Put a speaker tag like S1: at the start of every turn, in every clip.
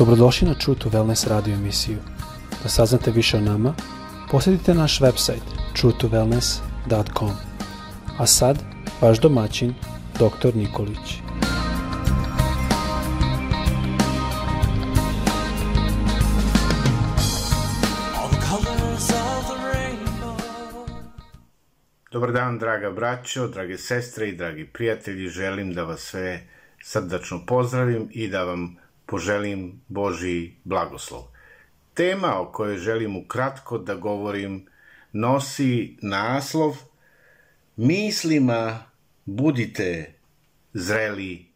S1: Dobrodošli na True to Wellness radio emisiju. Da saznate više o nama, posjetite naš website truetowellness.com. A sad, vaš domaćin, dr. Nikolić.
S2: Dobar dan, draga braćo, drage sestre i dragi prijatelji. Želim da vas sve srdačno pozdravim i da vam poželim Boži blagoslov. Tema o kojoj želim ukratko da govorim nosi naslov Mislima budite zreli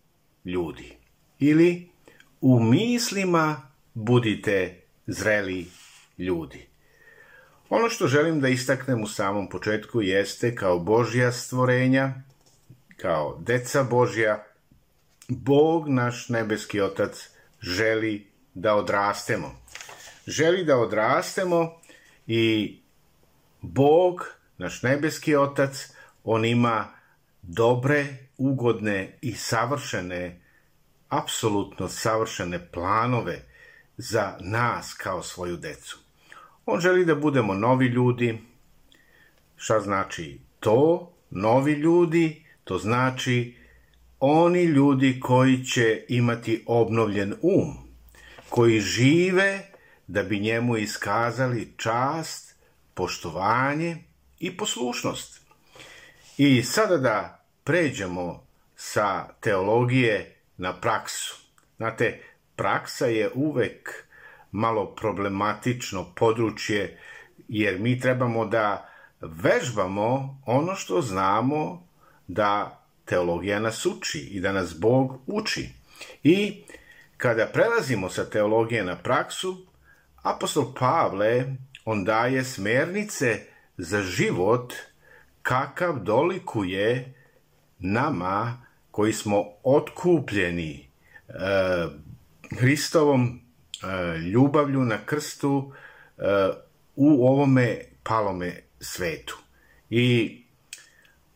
S2: ljudi. Ili u mislima budite zreli ljudi. Ono što želim da istaknem u samom početku jeste kao Božja stvorenja, kao deca Božja, Bog naš nebeski otac želi da odrastemo. Želi da odrastemo i Bog, naš nebeski otac, on ima dobre, ugodne i savršene, apsolutno savršene planove za nas kao svoju decu. On želi da budemo novi ljudi. Šta znači to? Novi ljudi, to znači oni ljudi koji će imati obnovljen um, koji žive da bi njemu iskazali čast, poštovanje i poslušnost. I sada da pređemo sa teologije na praksu. Znate, praksa je uvek malo problematično područje, jer mi trebamo da vežbamo ono što znamo da teologija nas uči i da nas Bog uči. I kada prelazimo sa teologije na praksu, apostol Pavle, on daje smernice za život kakav dolikuje nama koji smo otkupljeni e, Hristovom e, ljubavlju na krstu e, u ovome palome svetu. I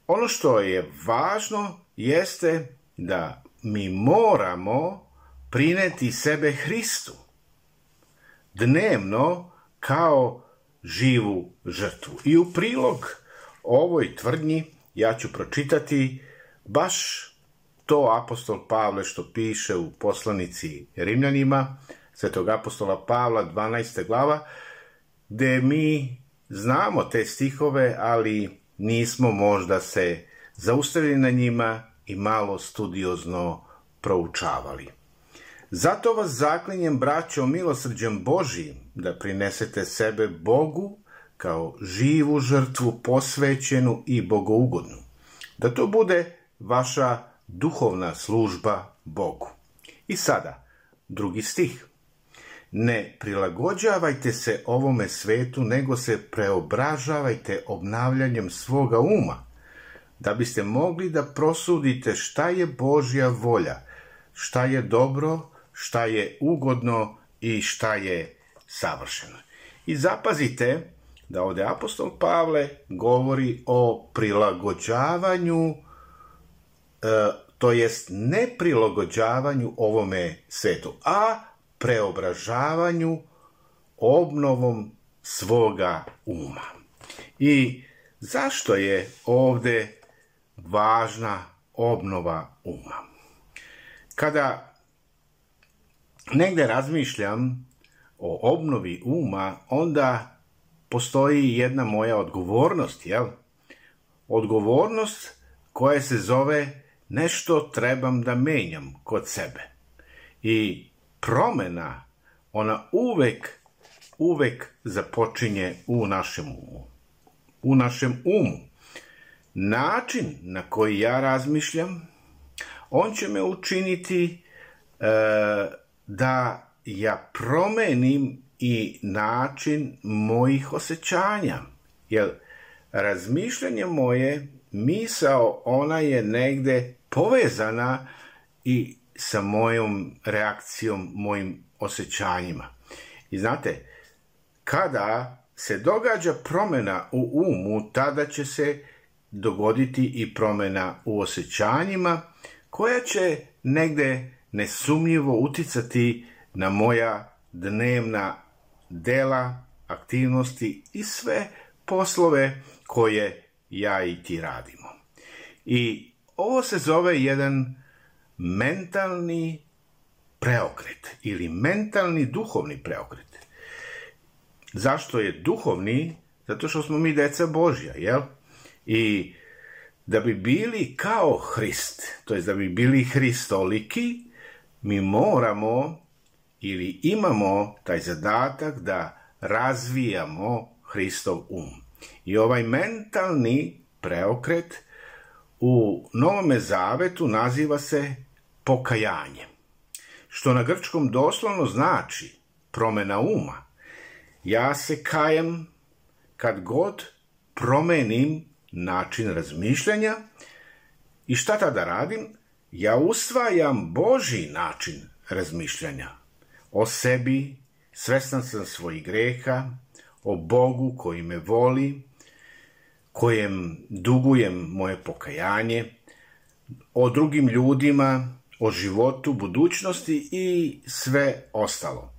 S2: ono što je važno jeste da mi moramo prineti sebe Hristu dnevno kao živu žrtvu. I u prilog ovoj tvrdnji ja ću pročitati baš to apostol Pavle što piše u poslanici Rimljanima, svetog apostola Pavla 12. glava, gde mi znamo te stihove, ali nismo možda se zaustavili na njima i malo studiozno proučavali. Zato vas zaklinjem, braćo, milosrđem Božijim, da prinesete sebe Bogu kao živu žrtvu posvećenu i bogougodnu. Da to bude vaša duhovna služba Bogu. I sada, drugi stih. Ne prilagođavajte se ovome svetu, nego se preobražavajte obnavljanjem svoga uma, da biste mogli da prosudite šta je Božja volja, šta je dobro, šta je ugodno i šta je savršeno. I zapazite da ovde apostol Pavle govori o prilagođavanju, e, to jest ne prilagođavanju ovome svetu, a preobražavanju, obnovom svoga uma. I zašto je ovde važna obnova uma? Kada negde razmišljam o obnovi uma, onda postoji jedna moja odgovornost, jel? Odgovornost koja se zove nešto trebam da menjam kod sebe. I promena, ona uvek, uvek započinje u našem umu. U našem umu. Način na koji ja razmišljam, on će me učiniti e, da ja promenim i način mojih osjećanja. Jer razmišljanje moje, misao, ona je negde povezana i sa mojom reakcijom, mojim osjećanjima. I znate, kada se događa promena u umu, tada će se dogoditi i promena u osjećanjima, koja će negde nesumnjivo uticati na moja dnevna dela, aktivnosti i sve poslove koje ja i ti radimo. I ovo se zove jedan mentalni preokret ili mentalni duhovni preokret. Zašto je duhovni? Zato što smo mi deca Božja, jel? I da bi bili kao Hrist, to je da bi bili Hristoliki, mi moramo ili imamo taj zadatak da razvijamo Hristov um. I ovaj mentalni preokret u Novome Zavetu naziva se pokajanje, što na grčkom doslovno znači promena uma. Ja se kajem kad god promenim način razmišljanja i šta tada radim? Ja usvajam Boži način razmišljanja o sebi, svestan sam svojih greha, o Bogu koji me voli, kojem dugujem moje pokajanje, o drugim ljudima, o životu, budućnosti i sve ostalo.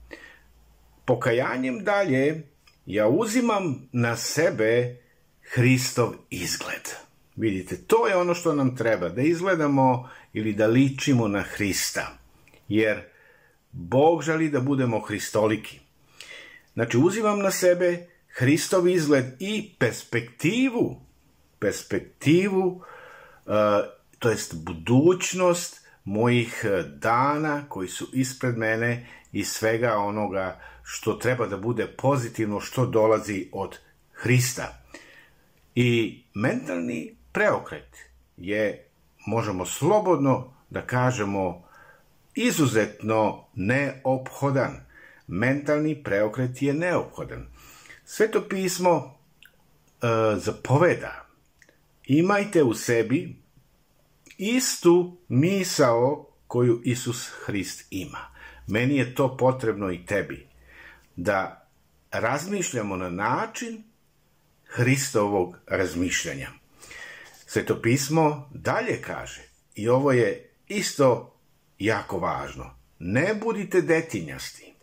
S2: Pokajanjem dalje ja uzimam na sebe Hristov izgled. Vidite, to je ono što nam treba, da izgledamo ili da ličimo na Hrista. Jer Bog želi da budemo Hristoliki. Znači, uzimam na sebe Hristov izgled i perspektivu, perspektivu, uh, to jest budućnost mojih dana koji su ispred mene i svega onoga što treba da bude pozitivno, što dolazi od Hrista. I mentalni preokret je, možemo slobodno da kažemo, izuzetno neophodan. Mentalni preokret je neophodan. Sveto pismo e, zapoveda imajte u sebi istu misao koju Isus Hrist ima. Meni je to potrebno i tebi. Da razmišljamo na način Hristovog razmišljanja. Sveto pismo dalje kaže, i ovo je isto jako važno, ne budite detinjasti.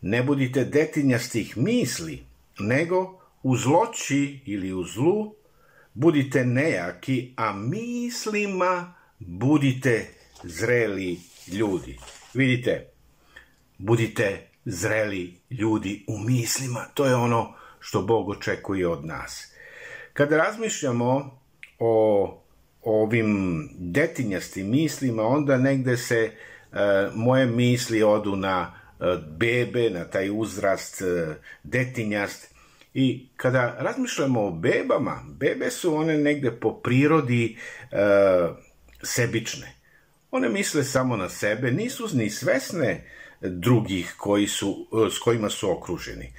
S2: Ne budite detinjastih misli, nego u zloći ili u zlu budite nejaki, a mislima budite zreli ljudi. Vidite, budite zreli ljudi u mislima. To je ono što Bog očekuje od nas. Kada razmišljamo o ovim detinjastim mislima, onda negde se e, moje misli odu na e, bebe, na taj uzrast e, detinjast. I kada razmišljamo o bebama, bebe su one negde po prirodi e, sebične. One misle samo na sebe, nisu ni svesne drugih koji su, s kojima su okruženi. E,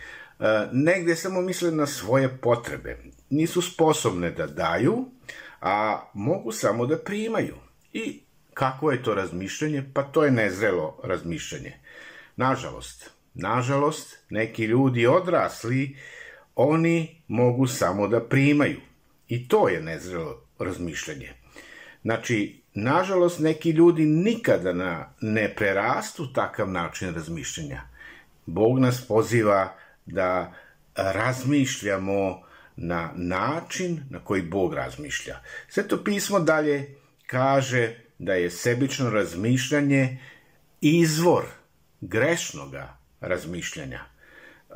S2: negde samo misle na svoje potrebe. Nisu sposobne da daju, a mogu samo da primaju. I kako je to razmišljanje? Pa to je nezrelo razmišljanje. Nažalost, nažalost, neki ljudi odrasli, oni mogu samo da primaju. I to je nezrelo razmišljanje. Znači, nažalost, neki ljudi nikada na, ne prerastu takav način razmišljanja. Bog nas poziva da razmišljamo na način na koji Bog razmišlja. Sveto pismo dalje kaže da je sebično razmišljanje izvor grešnoga razmišljanja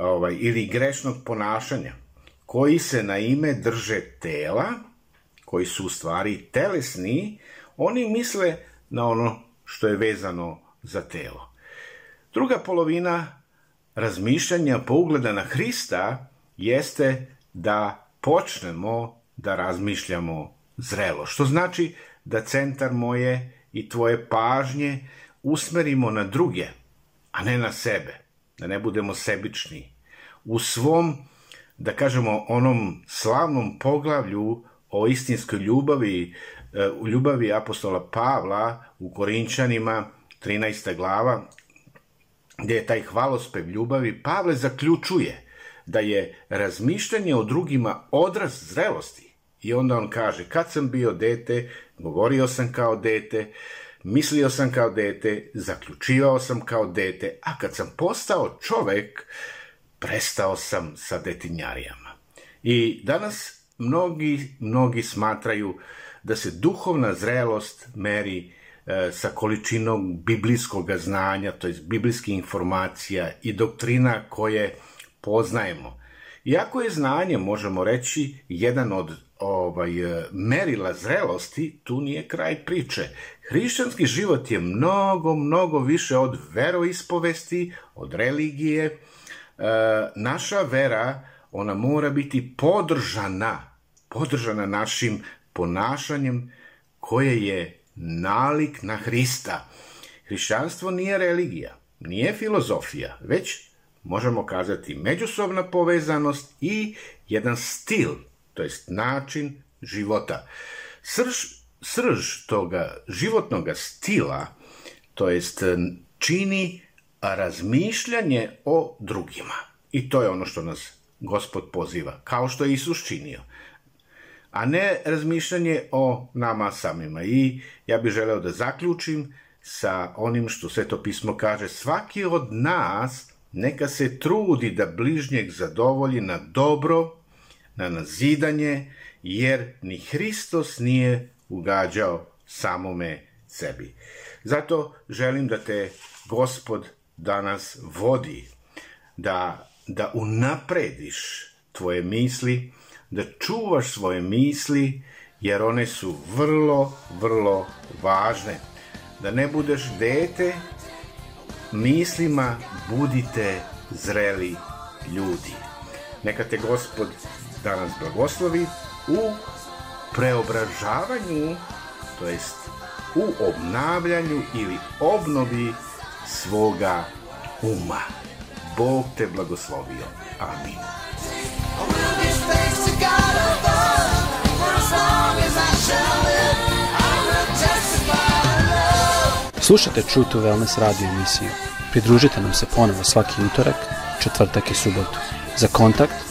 S2: ovaj, ili grešnog ponašanja koji se na ime drže tela, koji su u stvari telesni, oni misle na ono što je vezano za telo. Druga polovina razmišljanja po ugleda na Hrista jeste da počnemo da razmišljamo zrelo, što znači da centar moje i tvoje pažnje usmerimo na druge, a ne na sebe, da ne budemo sebični. U svom, da kažemo, onom slavnom poglavlju o istinskoj ljubavi, e, u ljubavi apostola Pavla u Korinčanima, 13. glava, gde je taj hvalospev ljubavi, Pavle zaključuje da je razmišljanje o drugima odraz zrelosti. I onda on kaže, kad sam bio dete, govorio sam kao dete, mislio sam kao dete, zaključivao sam kao dete, a kad sam postao čovek, prestao sam sa detinjarijama. I danas mnogi, mnogi smatraju da se duhovna zrelost meri e, sa količinom biblijskog znanja, to je biblijskih informacija i doktrina koje poznajemo. Iako je znanje, možemo reći, jedan od ovaj, e, merila zrelosti, tu nije kraj priče. Hrišćanski život je mnogo, mnogo više od veroispovesti, od religije. E, naša vera, ona mora biti podržana, podržana našim ponašanjem koje je nalik na Hrista. Hrišćanstvo nije religija, nije filozofija, već možemo kazati međusobna povezanost i jedan stil, to jest način života. Srž, srž toga životnog stila, to jest čini razmišljanje o drugima. I to je ono što nas Gospod poziva, kao što je Isus činio a ne razmišljanje o nama samima. I ja bih želeo da zaključim sa onim što Sveto pismo kaže, svaki od nas neka se trudi da bližnjeg zadovolji na dobro, na nazidanje, jer ni Hristos nije ugađao samome sebi. Zato želim da te Gospod danas vodi, da, da unaprediš tvoje misli, da čuvaš svoje misli, jer one su vrlo, vrlo važne. Da ne budeš dete, mislima budite zreli ljudi. Neka te gospod danas blagoslovi u preobražavanju, to jest u obnavljanju ili obnovi svoga uma. Bog te blagoslovio. Amin.
S1: Slušajte True to Wellness radio emisiju. Pridružite nam se ponovo svaki utorak, četvrtak i subotu. Za kontakt